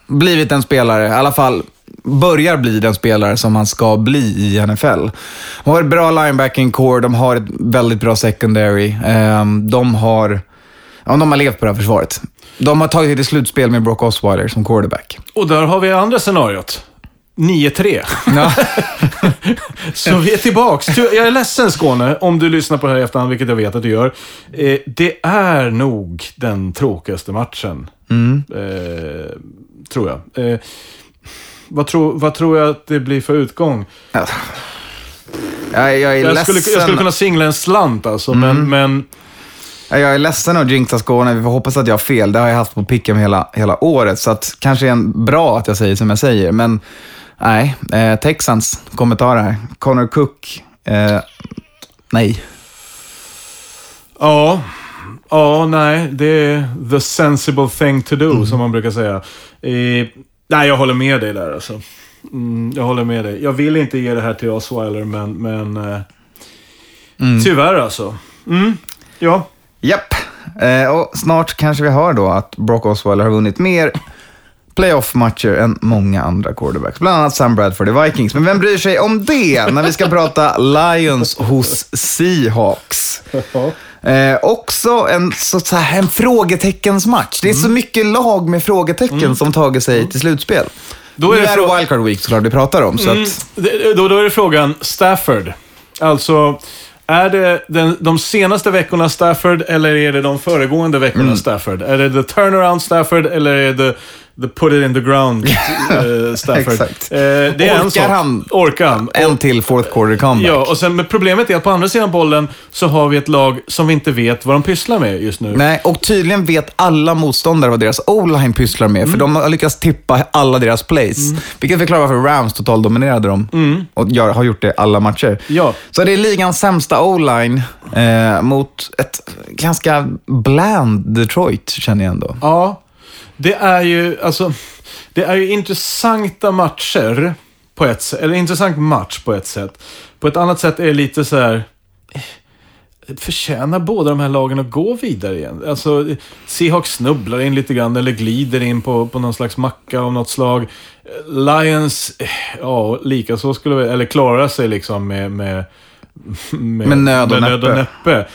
blivit en spelare, i alla fall börjar bli den spelare som han ska bli i NFL. De har ett bra linebacking core, de har ett väldigt bra secondary. Eh, de har, ja, de har levt på det här försvaret. De har tagit till slutspel med Brock Osweiler som quarterback. Och där har vi andra scenariot. 9-3. Ja. Så vi är tillbaks. Ty- Jag är ledsen Skåne, om du lyssnar på det här i efterhand, vilket jag vet att du gör. Eh, det är nog den tråkigaste matchen. Eh, tror jag. Eh, vad, tror, vad tror jag att det blir för utgång? jag, jag, är Jag skulle, ledsen, jag skulle kunna singla en slant alltså, men, men jag är ledsen att jinxa Skåne. Vi får hoppas att jag har fel. Det har jag haft på picken hela, hela året, så att kanske är en bra att jag säger som jag säger. Men nej, eh, Texans kommer ta det här. Connor Cook, eh, nej. ja. Ja, nej, det är the sensible thing to do, som man brukar säga. Eh, nej, jag håller med dig där alltså. Mm, jag håller med dig. Jag vill inte ge det här till Osweiler, men, men eh, tyvärr alltså. Mm, ja. Japp. Eh, och snart kanske vi hör då att Brock Osweiler har vunnit mer playoff-matcher än många andra quarterbacks. Bland annat Sam Bradford i Vikings. Men vem bryr sig om det när vi ska prata Lions hos Seahawks? Eh, också en, så, så här, en frågeteckensmatch. Det är så mycket lag med frågetecken som tagit sig till slutspel. Då är är det det frå- wildcard week såklart vi pratar om. Så Mm, att, det- då, då är det frågan, Stafford. Alltså, är det den, de senaste veckorna Stafford eller är det de föregående veckorna Stafford? Är det the turnaround Stafford eller är det The put it in the ground uh, Stafford. Exakt. Eh, det är en Orkar sak. han? Orkar han? En till fourth quarter comeback. Ja, och sen, men problemet är att på andra sidan bollen så har vi ett lag som vi inte vet vad de pysslar med just nu. Nej, och tydligen vet alla motståndare vad deras o-line pysslar med, Mm. för de har lyckats tippa alla deras plays. Vilket förklarar varför Rams totaldominerade dem och gör, har gjort det alla matcher. Mm. Ja. Så det är ligans sämsta o-line eh, mot ett ganska bland Detroit, känner jag ändå. Ja, det är ju, alltså, det är ju intressanta matcher på ett sätt. Eller intressant match på ett sätt. På ett annat sätt är det lite så här... eh, Förtjänar båda de här lagen att gå vidare igen? Alltså, Seahawks snubblar in lite grann eller glider in på, på någon slags macka av något slag. Lions, eh, ja, lika så skulle vi, eller klara sig liksom med, med, med, Med nöd och med nöd och näppe.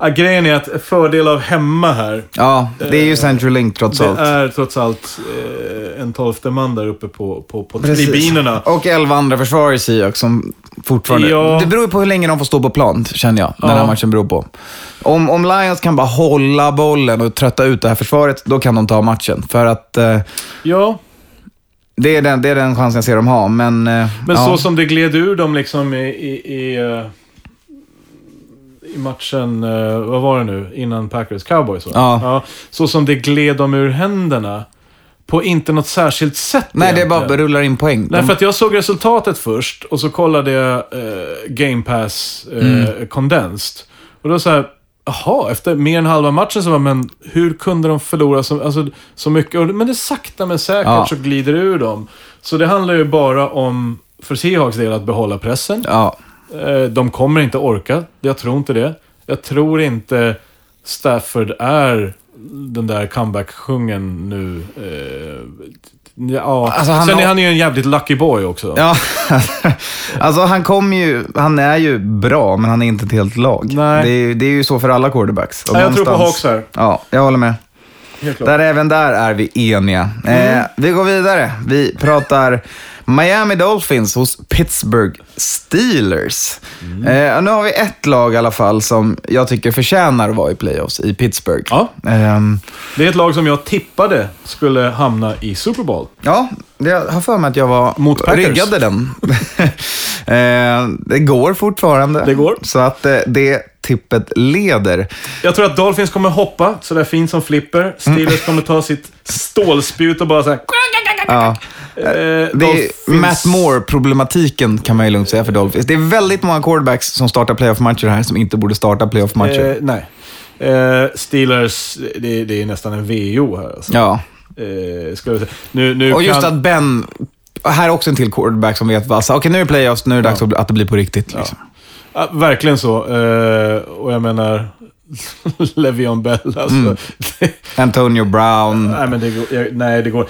Eh, eh, ja, grejen är att fördel av hemma här, Ja, det är ju Central Link trots allt. det är trots allt eh, en tolfte man där uppe på, på, på Precis. tribunerna. Och elva andra försvarare i Seahawks som fortfarande... Ja. Det beror ju på hur länge de får stå på plan, känner jag. Den här Ja. matchen beror på. Om, om Lions kan bara hålla bollen och trötta ut det här försvaret, då kan de ta matchen. För att eh, Ja, det, är den, det är den chansen jag ser dem ha. Men, eh, men ja. så som det gled ur dem liksom i, i, i, eh, i matchen, eh, vad var det nu, innan Packers Cowboys va? Ja. Så som det gled dem ur händerna. På inte något särskilt sätt Nej, det är bara egentligen. rullar in poäng. Nej, för att jag såg resultatet först och så kollade jag eh, Game Pass eh, Mm. Condensed. Och då så här, jaha, efter mer än halva matchen så var men hur kunde de förlora så, alltså, så mycket? Men det sakta men säkert Ja. så glider det ur dem. Så det handlar ju bara om, för Seahawks del, att behålla pressen. Ja. Eh, de kommer inte orka. Jag tror inte det. Jag tror inte Stafford är den där comeback-sjungen nu. Eh, ja. Alltså, han Sen är han ju en jävligt lucky boy också. Ja, alltså han kommer ju, han är ju bra, men han är inte ett helt lag. Nej. Det, är, det är ju så för alla quarterbacks. Och Nej, jag tror på Hawks här. Ja, jag håller med. Där även där är vi eniga. Eh, vi går vidare. Vi pratar Miami Dolphins hos Pittsburgh Steelers. Eh, nu har vi ett lag i alla fall som jag tycker förtjänar att vara i playoffs i Pittsburgh. Ja. Ehm, Det är ett lag som jag tippade skulle hamna i Super Bowl. Ja, det jag har för mig att jag var Mot Packers. ryggade den. eh, det går fortfarande. Det går. Så att eh, det tippet leder. Jag tror att Dolphins kommer hoppa sådär fint som flipper. Steelers kommer ta sitt stålspjut och bara såhär... Ja. Eh, Det är Matt Moore-problematiken kan man ju lugnt säga för Dolphins. Det är väldigt många quarterbacks som startar playoff-matcher här som inte borde starta playoff-matcher. Eh, nej. Eh, Steelers, det, det är nästan en VO här alltså. ja. Eh, vi säga. Nu, nu Och just kan... att Ben, här är också en till quarterback som vet vad, alltså, okej nu är det playoffs, nu är det dags att- att det blir på riktigt. Liksom. Ja, verkligen så. Eh, och jag menar, Le'Veon Bell alltså. Mm. Antonio Brown. nej, men det går, jag, nej, det går.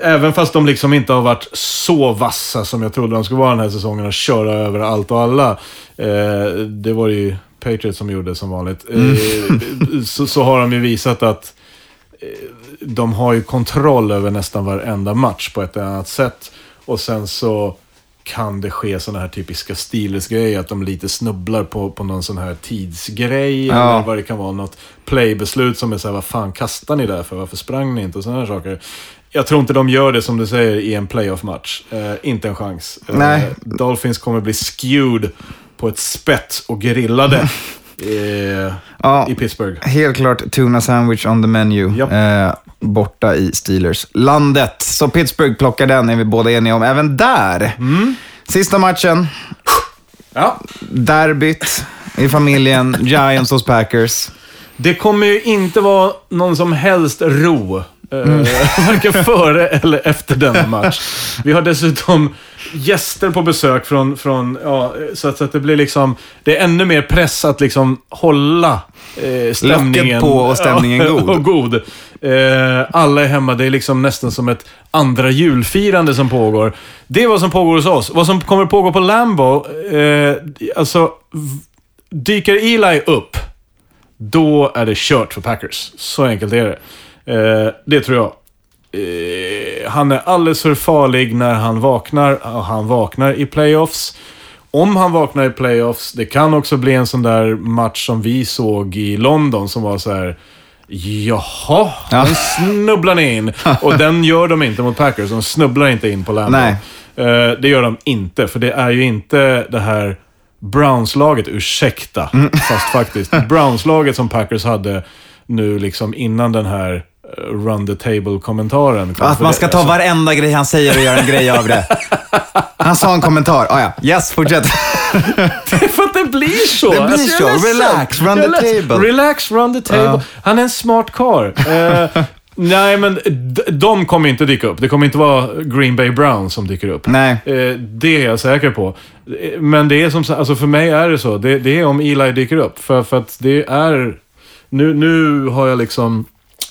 Även fast de liksom inte har varit så vassa som jag trodde de skulle vara den här säsongen och köra över allt och alla. Eh, det var ju Patriots som gjorde som vanligt. Eh, så, så har de ju visat att eh, de har ju kontroll över nästan varenda match på ett eller annat sätt. Och sen så kan det ske sådana här typiska Steelers-grejer, att de lite snubblar på, på någon sån här tidsgrej. Ja. Eller vad det kan vara, något playbeslut som är såhär, vad fan kastar ni där för? Varför sprang ni inte? Och sådana här saker. Jag tror inte de gör det som du säger i en playoff-match. Eh, inte en chans. Eh, Nej. Dolphins kommer bli skewed på ett spett och grillade eh, Ja. i Pittsburgh. Helt klart tuna sandwich on the menu. Japp. Eh, borta i Steelers-landet. Så Pittsburgh plockar den, är vi båda eniga om. Även där. Mm. Sista matchen, Ja. derbyt i familjen, Giants hos Packers. Det kommer ju inte vara någon som helst ro. Eh, varken före eller efter denna match. Vi har dessutom gäster på besök från, från ja, så, att, så att det blir liksom, det är ännu mer press att liksom hålla eh, stämningen. Locket på och stämningen Ja, god. och god. Eh, alla är hemma, det är liksom nästan som ett andra julfirande som pågår. Det är vad som pågår hos oss. Vad som kommer pågå på Lambo, eh, alltså, dyker Eli upp, då är det kört för Packers. Så enkelt är det. Eh, det tror jag. Eh, han är alldeles för farlig när han vaknar. och Han vaknar i playoffs. Om han vaknar i playoffs, det kan också bli en sån där match som vi såg i London som var så här Jaha, den snubblar ni in. Och den gör de inte mot Packers. De snubblar inte in på Lambeau. Nej. Eh, det gör de inte, för det är ju inte det här Browns-laget, ursäkta, Mm. fast faktiskt. Browns-laget som Packers hade nu liksom innan den här run the table-kommentaren. kom. Att man det- ska ta alltså, varenda grej han säger och göra en grej av det. Han sa en kommentar. Ah, ja. Yes, fortsätt. För att det blir så. Det blir är så. Relax, run är the table. Relax, run the table. Ja. Han är en smart karl. Eh, nej, men de kommer inte dyka upp. Det kommer inte vara Green Bay Browns som dyker upp. Nej. Eh, det är jag säker på. Eh, Men det är som alltså för mig är det så. Det, det är om Eli dyker upp. För, för att det är... Nu, nu har jag liksom...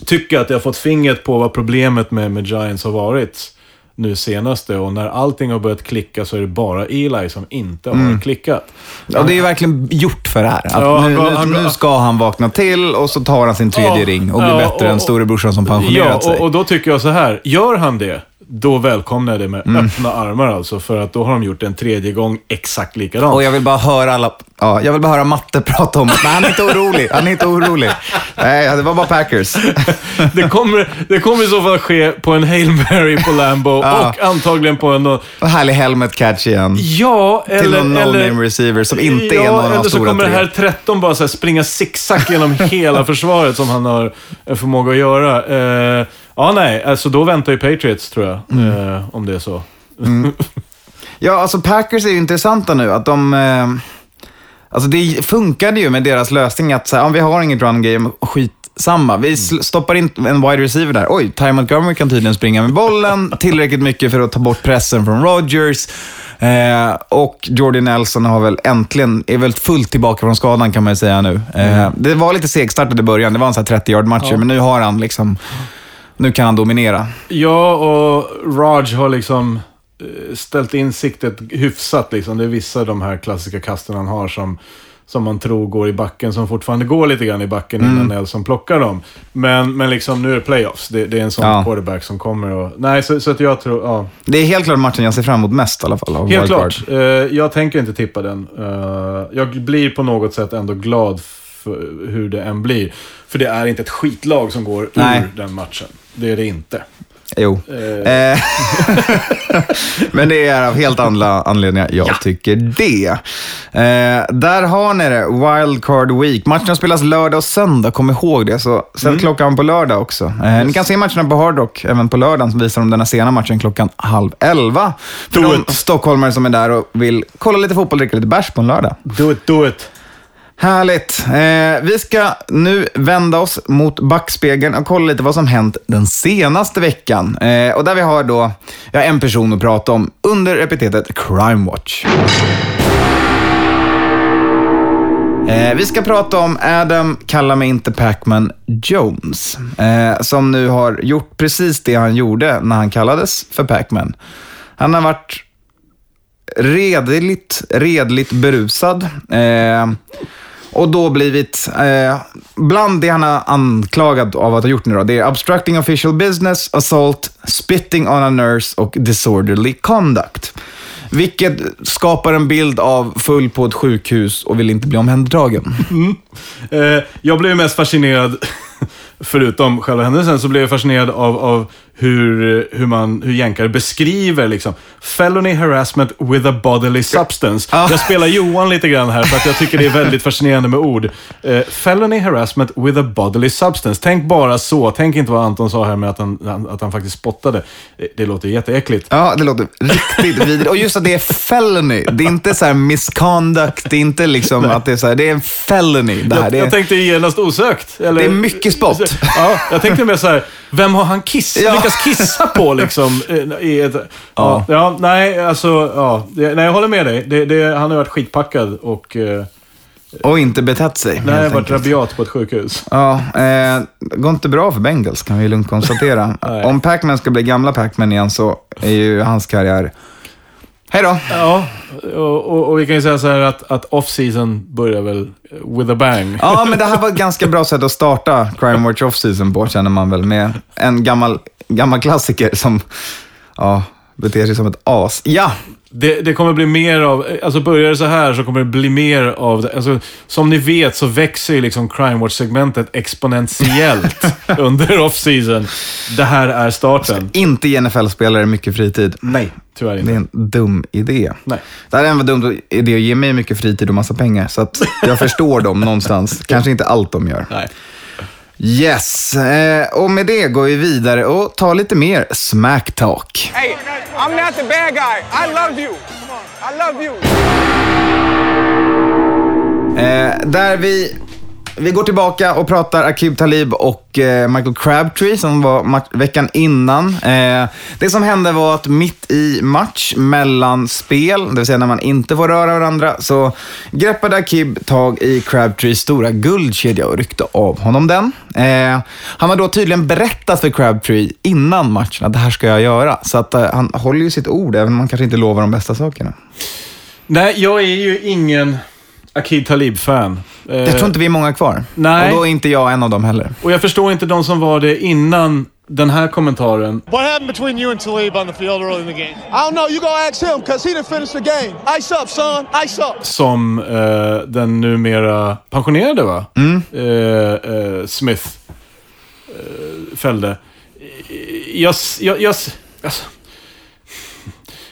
Tycker att jag har fått fingret på vad problemet med, med Giants har varit nu senaste. Och när allting har börjat klicka så är det bara Eli som inte har klickat. Och det är ju verkligen gjort för det här. Att Ja, han nu, han gav- nu ska han vakna till och så tar han sin tredje Ja, ring och blir ja, bättre och- än storebrorsan som Ja, pensionerat sig. och, och då tycker jag så här. Gör han det, då välkomnar jag det med Mm. öppna armar alltså. För att då har de gjort en tredje gång exakt likadant. Och jag vill bara höra alla, ja, jag vill bara höra Matte prata om att "Nej, han är inte orolig, han är inte orolig. Nej, det var bara Packers. det, kommer, det kommer i så fall ske på en Hail Mary på Lambo Ja. och antagligen på en... Och härlig helmet catch igen. Ja, eller... Till någon eller no-name receiver som inte ja, är någon av eller de så stora kommer det tre. här 13 bara så springa zigzag genom hela försvaret som han har en förmåga att göra. Eh, ja, nej, alltså då väntar ju Patriots tror jag. Mm. Eh, om det är så. Ja, alltså Packers är ju intressanta nu. Att de... Eh, alltså det funkade ju med deras lösning att säga, om vi har inget run game, skitsamma. Vi sl- stoppar in en wide receiver där. Oj, Ty Montgomery kan tydligen springa med bollen tillräckligt mycket för att ta bort pressen från Rodgers. Eh, och Jordy Nelson har väl äntligen, är väl fullt tillbaka från skadan kan man ju säga nu. Eh, det var lite segstartat i början, det var en sån här 30-yard matcher, men nu har han liksom, nu kan han dominera. Ja, och Raj har liksom eh, ställt in siktet hyfsat. Liksom. Det är vissa av de här klassiska kasten han har som, som man tror går i backen, som fortfarande går lite grann i backen Mm. innan Nelson plockar dem. Men, men liksom, nu är det playoffs. Det, det är en sån Ja. quarterback som kommer och... Nej, så, så att jag tror... Ja. Det är helt klart matchen jag ser fram emot mest i alla fall. Helt klart. Eh, jag tänker inte tippa den. Eh, jag blir på något sätt ändå glad för hur det än blir. För det är inte ett skitlag som går Nej. ur den matchen. Det är det inte. Jo. Eh. Eh, Men det är av helt andra anledningar jag tycker det. Eh, där har ni det, Wildcard Week. Matcherna spelas lördag och söndag, kom ihåg det. Så sätt Mm. klockan på lördag också. Eh, Ni kan se matcherna på Hard Rock även på lördagen, som visar de denna sena matchen klockan halv elva. För Do de it. stockholmare som är där och vill kolla lite fotboll och dricka lite bärs på en lördag. Do it, do it. Härligt. Eh, vi ska nu vända oss mot backspegeln och kolla lite vad som hänt den senaste veckan. Eh, och där vi har då ja, en person att prata om under epitetet Crime Watch. Eh, vi ska prata om Adam, kalla mig inte Pacman Jones, eh, som nu har gjort precis det han gjorde när han kallades för Pacman. Han har varit redligt, redligt berusad. Eh, och då blivit, eh, bland det han är anklagad av att ha gjort nu då, det är obstructing official business, assault, spitting on a nurse och disorderly conduct. Vilket skapar en bild av full på ett sjukhus och vill inte bli omhändertagen. Mm. Eh, jag blev mest fascinerad, förutom själva händelsen, så blev jag fascinerad av, av hur, hur, man, hur jänkare beskriver liksom, felony harassment with a bodily substance. Jag spelar Johan lite grann här för att jag tycker det är väldigt fascinerande med ord. Eh, felony harassment with a bodily substance. Tänk bara så. Tänk inte vad Anton sa här med att han, att han faktiskt spottade. Det, det låter jätteäckligt. Ja, det låter riktigt vidrigt. Och just att det är felony. Det är inte så här misconduct. Det är inte liksom att det är så här, det är en felony. Det här. Jag, Det är, jag tänkte genast osökt. Eller, Det är mycket spott. Ja, jag tänkte mer så här, vem har han kiss, Ja. Lyckats kissa på liksom? eh, I ett, ja. Ja, nej, alltså, ja. Nej, jag håller med dig. Det, det, han har varit skitpackad och eh, och inte betett sig. nej, helt varit rabiat på ett sjukhus. Ja, eh, det går inte bra för Bengals kan vi lugnt konstatera. Om Pacman ska bli gamla Pacman igen så är ju hans karriär... Hej då! Ja, och, och, och vi kan ju säga så här att, att off-season börjar väl with a bang. Ja, men det här var ett ganska bra sätt att starta Crime Watch Off-season på, känner man väl. Med en gammal, gammal klassiker som... Ja, beter sig som ett as. Ja, Det, det kommer bli mer av, alltså börjar det så här så kommer det bli mer av det. Alltså, som ni vet så växer ju liksom Crime Watch-segmentet exponentiellt under off-season. Det här är starten. inte ge NFL-spelare mycket fritid. Nej, tyvärr Det är inte. en dum idé. Nej. Det här är en dum idé att ge mig mycket fritid och massa pengar. Så jag förstår dem någonstans. Kanske inte allt de gör. Nej. Yes, eh, och med det går vi vidare och tar lite mer smack talk. Hey, I'm not the bad guy. I love you. I love you. Eh, där vi, vi går tillbaka och pratar Akib Talib och eh, Michael Crabtree som var veckan innan. Eh, det som hände var att mitt i match mellan spel, det vill säga när man inte får röra varandra, så greppade Akib tag i Crabtrees stora guldkedja och ryckte av honom den. Eh, han har då tydligen berättat för Crabtree innan matchen att det här ska jag göra. Så att eh, han håller ju sitt ord, även om man kanske inte lovar de bästa sakerna. Nej, jag är ju ingen Akid Talib-fan. Eh, Jag tror inte vi är många kvar. nej. Och då är inte jag en av dem heller. Och jag förstår inte de som var det innan den här kommentaren. What happened between you and Talib on the field early in the game? I don't know. You go ask him because he didn't finish the game. Ice up, son. Ice up. Som eh, den numera pensionerade, va? Eh, eh, Smith eh, fällde. Jag, s- jag, jag, s- alltså,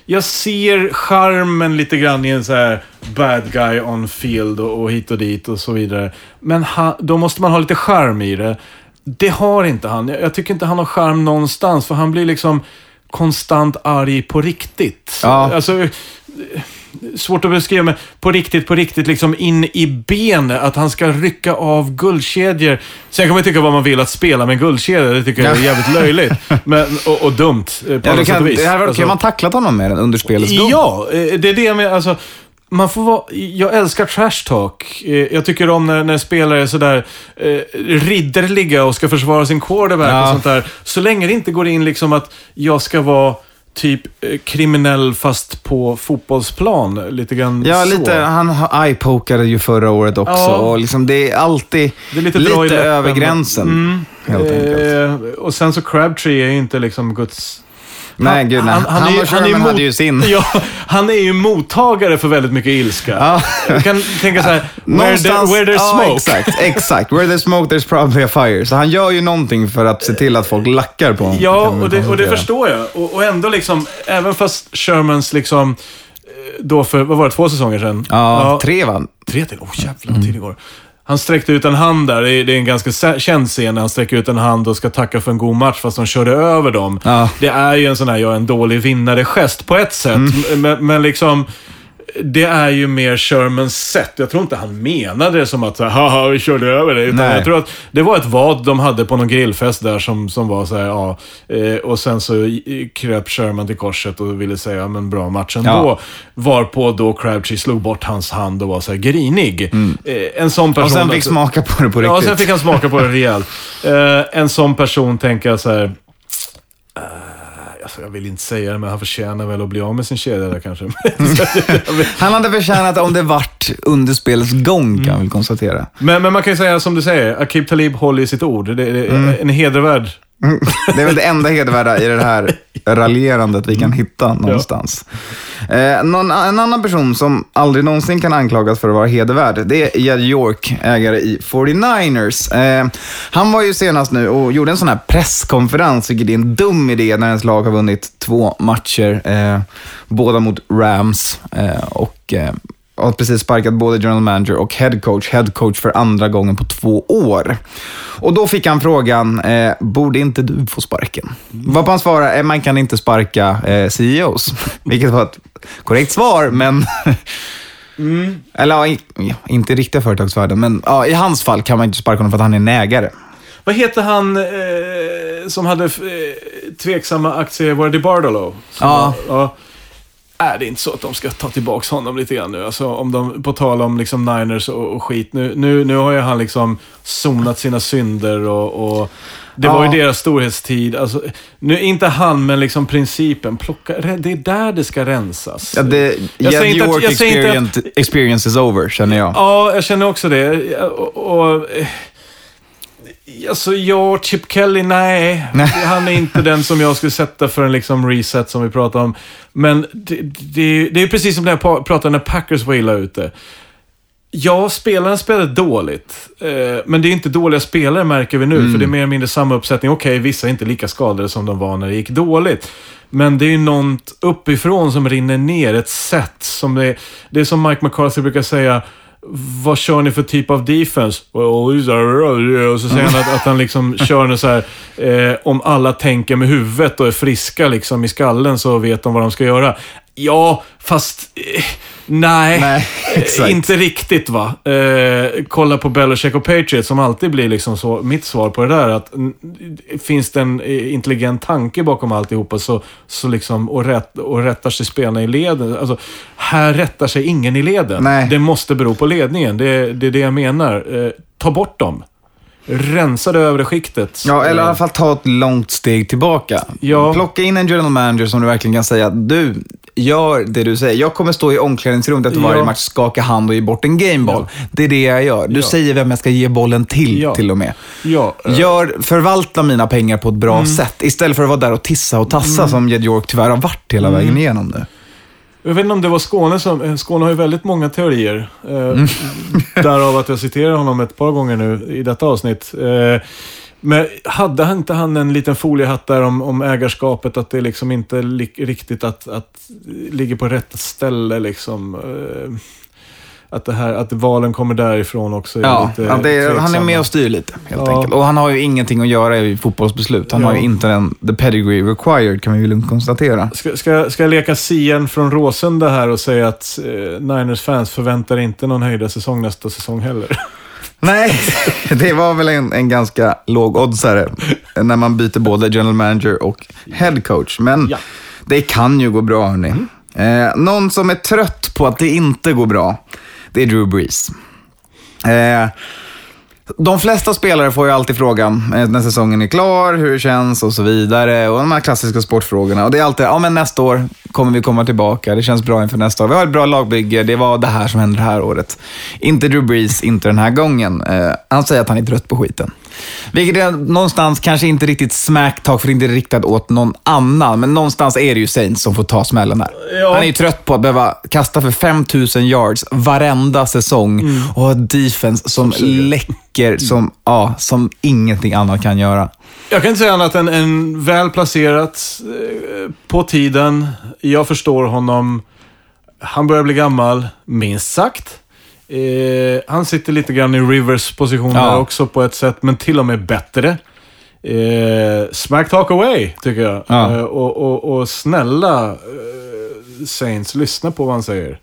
jag ser charmen lite grann i en så här bad guy on field och, och hit och dit och så vidare. Men ha, då måste man ha lite charm i det. Det har inte han. Jag, jag tycker inte han har charm någonstans, för han blir liksom konstant arg på riktigt. Ja. Alltså, svårt att beskriva, men på riktigt, på riktigt, liksom in i benet. Att han ska rycka av guldkedjor. Sen kan man tycka vad man vill att spela med guldkedjor. Det tycker jag är jävligt löjligt. Men, och, och dumt eh, på Ja, alla du sätt kan, och vis. det här var, Alltså- kan man tacklat honom med den under spelets gång? Ja, eh, det är det jag menar. Alltså, man får vara, jag älskar trash talk. Eh, Jag tycker om när, när spelare är sådär eh, ridderliga och ska försvara sin quarterback Ja. och sånt där. Så länge det inte går in liksom att jag ska vara typ eh, kriminell fast på fotbollsplan. Lite grann Ja, så. lite. Han ha- eye-pokade ju förra året också. Ja. Och liksom, det är alltid Det är lite läppen. över gränsen. Mm. Helt enkelt. Eh, och sen så Crabtree är ju inte liksom Guds... Nej, gud nej. Han, och Sherman är hade mot- ju sin. Ja, han är ju mottagare för väldigt mycket ilska. Ja. Jag kan tänka så här, where, there, where there's ja, smoke. exakt, exakt. Where there's smoke there's probably a fire. Så han gör ju någonting för att se till att folk lackar på honom. Ja, och det, och det förstår jag. Och, och ändå liksom, även fast Shermans liksom, eh, då för, vad var det, två säsonger sedan? Ja, tre va? Tre till? Oh, jävlar vad tid det går. Han sträckte ut en hand där. Det är, det är en ganska känd scen när han sträcker ut en hand och ska tacka för en god match fast de körde över dem. Ja. Det är ju en sån här, jag är en dålig vinnare-gest på ett sätt. Mm. Men, men liksom, det är ju mer Shermans sätt. Jag tror inte han menade det som att haha, vi körde över dig. Utan Nej. jag tror att det var ett vad de hade på någon grillfest där som, som var så här, ja. Eh, och sen så kröp Sherman till korset och ville säga, ja, men bra match ändå. Ja. Varpå då Crabtree slog bort hans hand och var så här grinig. Eh, en sån person... Mm. Och sen fick alltså- smaka på det på Ja, riktigt. sen fick han smaka på det rejält. Eh, en sån person tänker jag så här... jag vill inte säga det, men han förtjänar väl att bli av med sin kedja där kanske. Han hade förtjänat om det vart under spelets gång, kan Mm. vi konstatera. men, men man kan ju säga som du säger, Akib Talib håller i sitt ord. Det, det är Mm. en hedervärd. Det är väl det enda hedervärda i det här raljerandet vi kan hitta någonstans. Eh, någon, en annan person som aldrig någonsin kan anklagas för att vara hedervärd, det är Jed York, ägare i 49ers. Eh, han var ju senast nu och gjorde en sån här presskonferens, vilket är en dum idé när ens lag har vunnit två matcher, eh, båda mot Rams. Eh, och eh, har precis sparkat både general manager och head coach. Head coach för andra gången på två år. Och då fick han frågan, eh, borde inte du få sparken? Varpå han svarade, eh, man kan inte sparka eh, CEOs. Vilket var ett korrekt svar, men... Eller ja, i- ja, inte i riktiga företagsvärlden, men ja, i hans fall kan man inte sparka honom för att han är en ägare. Vad heter han eh, som hade eh, tveksamma aktier? Var det Bardolo? Ja. Var, ja. Är det inte så att de ska ta tillbaka honom lite grann nu? Alltså, om de, på tal om liksom Niners och, och skit. Nu, nu, nu har ju han liksom sonat sina synder och, och det var Ja. ju deras storhetstid. Alltså, nu, inte han, men liksom principen. Plocka, det är där det ska rensas. Ja, det, Jag säger Jed inte att- York jag säger inte att- experience, experience is over, känner jag. Ja, jag känner också det. Och, och, Alltså, ja, Chip Kelly, nej. Han är inte den som jag skulle sätta för en liksom reset som vi pratar om. Men det, det, det är precis som när jag pratade när Packers var illa ute. Ja, spelarna spelade dåligt. Eh, men det är inte dåliga spelare märker vi nu, Mm. för det är mer eller mindre samma uppsättning. Okej, vissa är inte lika skadade som de var när det gick dåligt. Men det är ju något uppifrån som rinner ner, ett sätt som det är, det är som Mike McCarthy brukar säga, vad kör ni för typ av defense? Well, Och så säger han att, att han liksom kör en så här, eh, om alla tänker med huvudet och är friska liksom i skallen så vet de vad de ska göra. Ja, fast eh, nej, Nej, inte riktigt va. Eh, kolla på Belichick och Patriots som alltid blir liksom så, mitt svar på det där. Att, finns det en eh, intelligent tanke bakom alltihopa så, så liksom, och, rätt, och rättar sig spelarna i leden. Alltså, här rättar sig ingen i leden. Nej. Det måste bero på ledningen. Det, det är det jag menar. Eh, ta bort dem. Rensa det övre skiktet. Ja, eller i alla fall ta ett långt steg tillbaka. Ja. Plocka in en general manager som du verkligen kan säga, du, gör det du säger. Jag kommer stå i omklädningsrummet efter varje Ja. match, skaka hand och ge bort en gameboll. Det är det jag gör. Du Ja. säger vem jag ska ge bollen till, Ja. till och med. Ja, eh, Gör, förvalta mina pengar på ett bra Mm. sätt, istället för att vara där och tissa och tassa som Jed York tyvärr har varit hela Mm. vägen igenom nu. Jag vet inte om det var Skåne som... eh, Skåne har ju väldigt många teorier. Eh, Mm. Därav att jag citerar honom ett par gånger nu i detta avsnitt. Eh, men hade han inte han en liten foliehatt där om, om ägarskapet? Att det liksom inte li, riktigt att, att ligger på rätt ställe liksom. Eh, att, det här, att valen kommer därifrån också. är Ja, lite ja, är, han är med och styr lite, helt Ja. enkelt. Och han har ju ingenting att göra i fotbollsbeslut. Han Ja. har ju inte den the pedigree required, kan vi ju lugnt konstatera. Ska, ska, ska jag leka Sien från Råsunda här och säga att eh, Niners-fans förväntar inte någon höjda säsong nästa säsong heller? Nej, det var väl en, en ganska låg oddsare när man byter både general manager och head coach. Men Ja. det kan ju gå bra, hörni. Eh, någon som är trött på att det inte går bra, det är Drew Brees. Eh, de flesta spelare får ju alltid frågan eh, när säsongen är klar, hur det känns och så vidare. Och de här klassiska sportfrågorna. Och det är alltid, ja men nästa år kommer vi komma tillbaka. Det känns bra inför nästa år. Vi har ett bra lagbygge. Det var det här som hände det här året. Inte Drew Brees, inte den här gången. Eh, han säger att han är trött på skiten. Vilket är någonstans kanske inte riktigt smacktalk, för det är inte riktat åt någon annan. Men någonstans är det ju Saints som får ta smällen här. Ja. Han är ju trött på att behöva kasta för 5000 yards varenda säsong och ha defense som läcker som, ja, som ingenting annat kan göra. Jag kan inte säga annat än, än väl placerat eh, på tiden. Jag förstår honom. Han börjar bli gammal, minst sagt. Eh, han sitter lite grann i Rivers position Ja. också på ett sätt, men till och med bättre. Eh, smack talk away, tycker jag. Ja. Eh, och, och, och snälla eh, Saints, lyssna på vad han säger.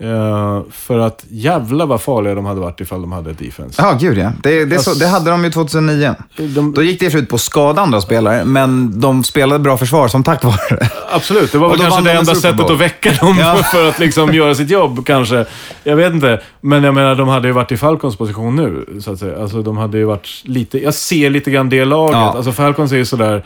Eh, för att jävla vad farliga de hade varit ifall de hade ett defense. Ja, gud ja. Det, det, så, det hade de ju 2009. De, Då gick det ut på att skada andra spelare, men de spelade bra försvar som tack vare det. Absolut, det var väl kanske det de en enda sättet att väcka dem Ja. för att liksom göra sitt jobb kanske. Jag vet inte. Men jag menar, de hade ju varit i Falcons position nu, så att säga. Alltså de hade ju varit lite... Jag ser lite grann det laget. Ja. Alltså Falcons är ju sådär...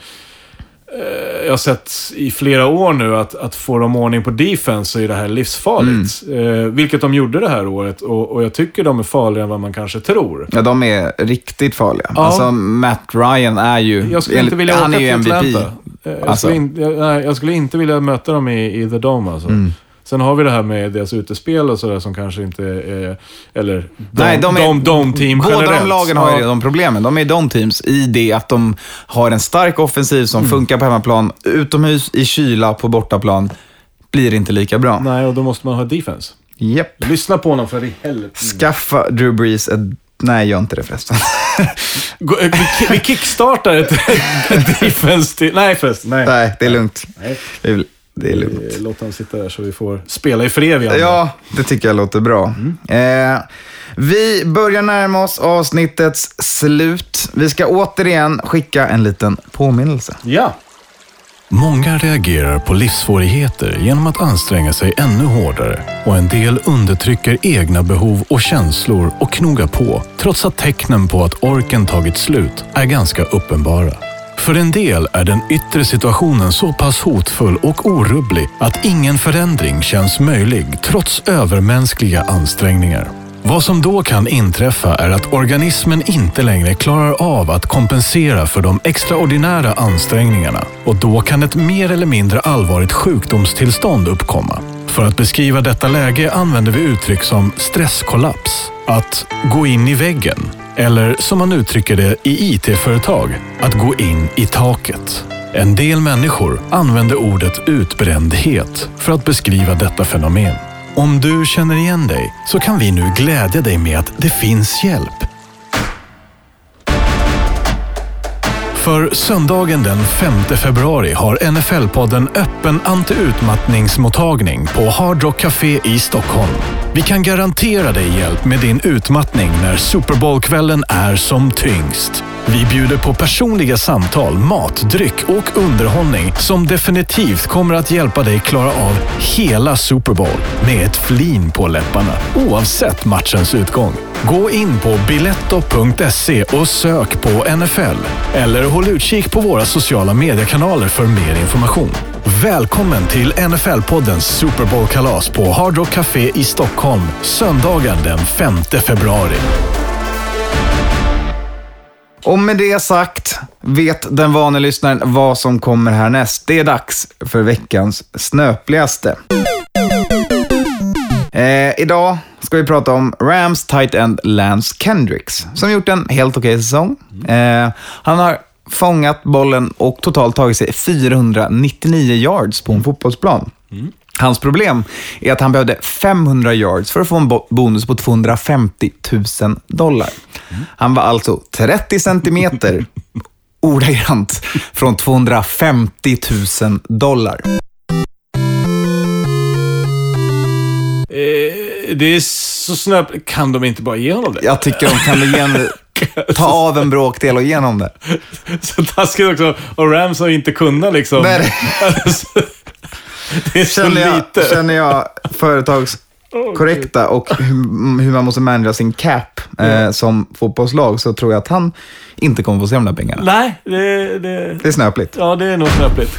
eh, Jag har sett i flera år nu att, att få de ordning på defense så är det här livsfarligt. Mm. Eh, vilket de gjorde det här året. Och, och jag tycker de är farligare än vad man kanske tror. Ja, de är riktigt farliga. Ja. Alltså, Matt Ryan är ju... Jag skulle inte vilja han åka är ju MVP. Atlanta. Eh, Jag, Alltså. skulle in, jag, nej, jag skulle inte vilja möta dem i, i The Dome alltså. Mm. Sen har vi det här med deras utespel och sådär som kanske inte är... Eller Dome, Nej, de är, Dome, Dome Team Båda generellt. de lagen har ju de problemen. De är Dome Teams i det att de har en stark offensiv Mm. som funkar på hemmaplan. Utomhus, i kyla, på bortaplan blir inte lika bra. Nej, och då måste man ha defense. Japp. Lyssna på honom för i helvete. Skaffa Drew Brees ett... Nej, gör inte det förresten. Vi kickstartar ett, ett defense till... Nej förresten, nej. Nej, det är lugnt. Nej. Det är, lugnt. Eh, Låt honom sitta där så vi får spela i fred igen. Ja, det tycker jag låter bra. Eh, vi börjar närma oss avsnittets slut. Vi ska återigen skicka en liten påminnelse. ja. Många reagerar på livssvårigheter genom att anstränga sig ännu hårdare och en del undertrycker egna behov och känslor och knogar på trots att tecknen på att orken tagit slut är ganska uppenbara. För en del är den yttre situationen så pass hotfull och orubblig att ingen förändring känns möjlig trots övermänskliga ansträngningar. Vad som då kan inträffa är att organismen inte längre klarar av att kompensera för de extraordinära ansträngningarna och då kan ett mer eller mindre allvarligt sjukdomstillstånd uppkomma. För att beskriva detta läge använder vi uttryck som stresskollaps, att gå in i väggen eller som man uttrycker det i IT-företag, att gå in i taket. En del människor använder ordet utbrändhet för att beskriva detta fenomen. Om du känner igen dig så kan vi nu glädja dig med att det finns hjälp. För söndagen den 5 februari har NFL-podden öppen antiutmattningsmottagning på Hard Rock Café i Stockholm. Vi kan garantera dig hjälp med din utmattning när Super Bowl-kvällen är som tyngst. Vi bjuder på personliga samtal, mat, dryck och underhållning som definitivt kommer att hjälpa dig klara av hela Super Bowl med ett flin på läpparna, oavsett matchens utgång. Gå in på biletto.se och sök på NFL. Eller håll utkik på våra sociala mediekanaler för mer information. Välkommen till NFL-poddens Super Bowl-kalas på Hard Rock Café i Stockholm söndagen den 5 februari. Och med det sagt vet den vane lyssnaren vad som kommer härnäst. Det är dags för veckans snöpligaste. Eh, idag ska vi prata om Rams tight end Lance Kendricks, som gjort en helt okej säsong. Eh, han har fångat bollen och totalt tagit sig 499 yards på en fotbollsplan. Hans problem är att han behövde 500 yards för att få en bo- bonus på 250 000 dollar. Han var alltså 30 centimeter ordagrant från 250 000 dollar. Det är så snabbt. Kan de inte bara ge honom det? Jag tycker de kan igen, ta av en bråkdel och igenom det. Så taskigt också. Och Rams har inte kunnat liksom. Nej. det är så Känner jag, lite. känner jag företagskorrekta och hur, hur man måste managera sin cap eh, som fotbollslag så tror jag att han inte kommer få se de där pengarna. Nej, det, det, Det är snöpligt. ja, det är nog snöpligt.